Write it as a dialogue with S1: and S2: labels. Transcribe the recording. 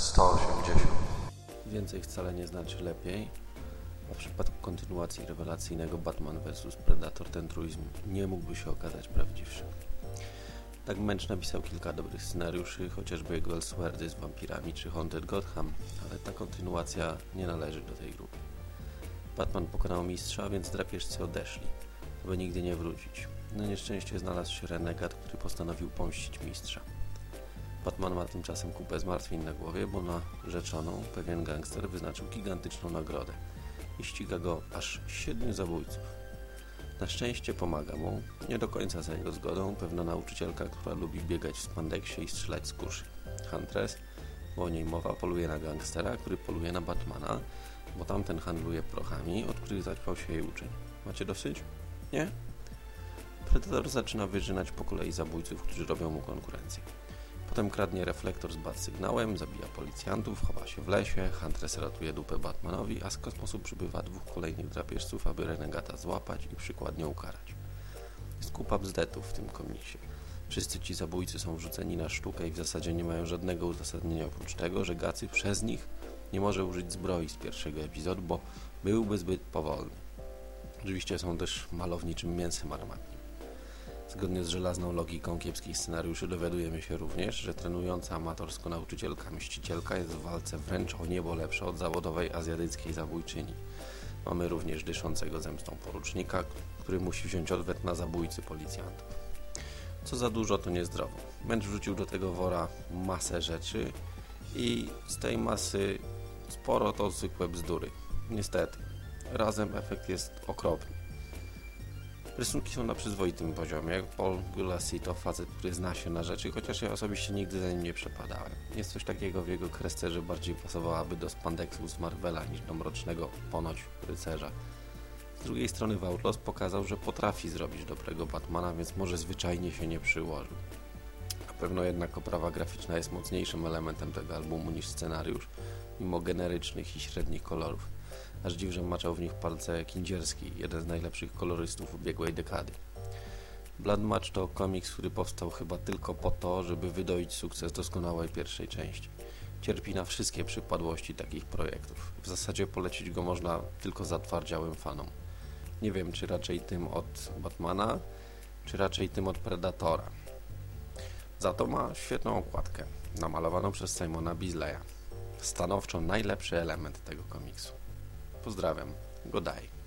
S1: 180.
S2: Więcej wcale nie znaczy lepiej. A w przypadku kontynuacji rewelacyjnego Batman vs Predator ten truizm nie mógłby się okazać prawdziwszy. Tak Męcz napisał kilka dobrych scenariuszy, chociażby jego Elseworldy z wampirami czy Haunted Gotham, ale ta kontynuacja nie należy do tej grupy. Batman pokonał mistrza, więc drapieżcy odeszli, aby nigdy nie wrócić. Na nieszczęście znalazł się renegat, który postanowił pomścić mistrza. Batman ma tymczasem kupę zmartwień na głowie, bo na rzeczoną pewien gangster wyznaczył gigantyczną nagrodę i ściga go aż siedmiu zabójców. Na szczęście pomaga mu, nie do końca za jego zgodą, pewna nauczycielka, która lubi biegać w spandeksie i strzelać z kuszy. Huntress, bo o niej mowa, poluje na gangstera, który poluje na Batmana, bo tamten handluje prochami, od których zaćpał się jej uczeń. Macie dosyć? Nie? Predator zaczyna wyżynać po kolei zabójców, którzy robią mu konkurencję. Potem kradnie reflektor z bat sygnałem, zabija policjantów, chowa się w lesie, Huntress ratuje dupę Batmanowi, a z kosmosu przybywa dwóch kolejnych drapieżców, aby renegata złapać i przykładnie ukarać. Jest kupa bzdetów w tym komiksie. Wszyscy ci zabójcy są wrzuceni na sztukę i w zasadzie nie mają żadnego uzasadnienia oprócz tego, że Gacy przez nich nie może użyć zbroi z pierwszego epizodu, bo byłby zbyt powolny. Oczywiście są też malowniczym mięsem armatnim. Zgodnie z żelazną logiką kiepskich scenariuszy dowiadujemy się również, że trenująca amatorsko nauczycielka mścicielka jest w walce wręcz o niebo lepsza od zawodowej azjatyckiej zabójczyni. Mamy również dyszącego zemstą porucznika, który musi wziąć odwet na zabójcy policjantów. Co za dużo, to niezdrowo. Męcz wrzucił do tego wora masę rzeczy i z tej masy sporo to zwykłe bzdury. Niestety. Razem efekt jest okropny. Rysunki są na przyzwoitym poziomie. Paul Gulassi to facet, który zna się na rzeczy, chociaż ja osobiście nigdy za nim nie przepadałem. Jest coś takiego w jego kresce, że bardziej pasowałaby do spandeksu z Marvela niż do mrocznego ponoć rycerza. Z drugiej strony Outlaws pokazał, że potrafi zrobić dobrego Batmana, więc może zwyczajnie się nie przyłożył. Na pewno jednak oprawa graficzna jest mocniejszym elementem tego albumu niż scenariusz, mimo generycznych i średnich kolorów. Aż dziw, że maczał w nich palce Kindzierski, jeden z najlepszych kolorystów ubiegłej dekady. Blood Match to komiks, który powstał chyba tylko po to, żeby wydoić sukces doskonałej pierwszej części. Cierpi na wszystkie przypadłości takich projektów. W zasadzie polecić go można tylko zatwardziałym fanom. Nie wiem, czy raczej tym od Batmana, czy raczej tym od Predatora. Za to ma świetną okładkę, namalowaną przez Simona Beasleya. Stanowczo najlepszy element tego komiksu. Pozdrawiam. Godaj.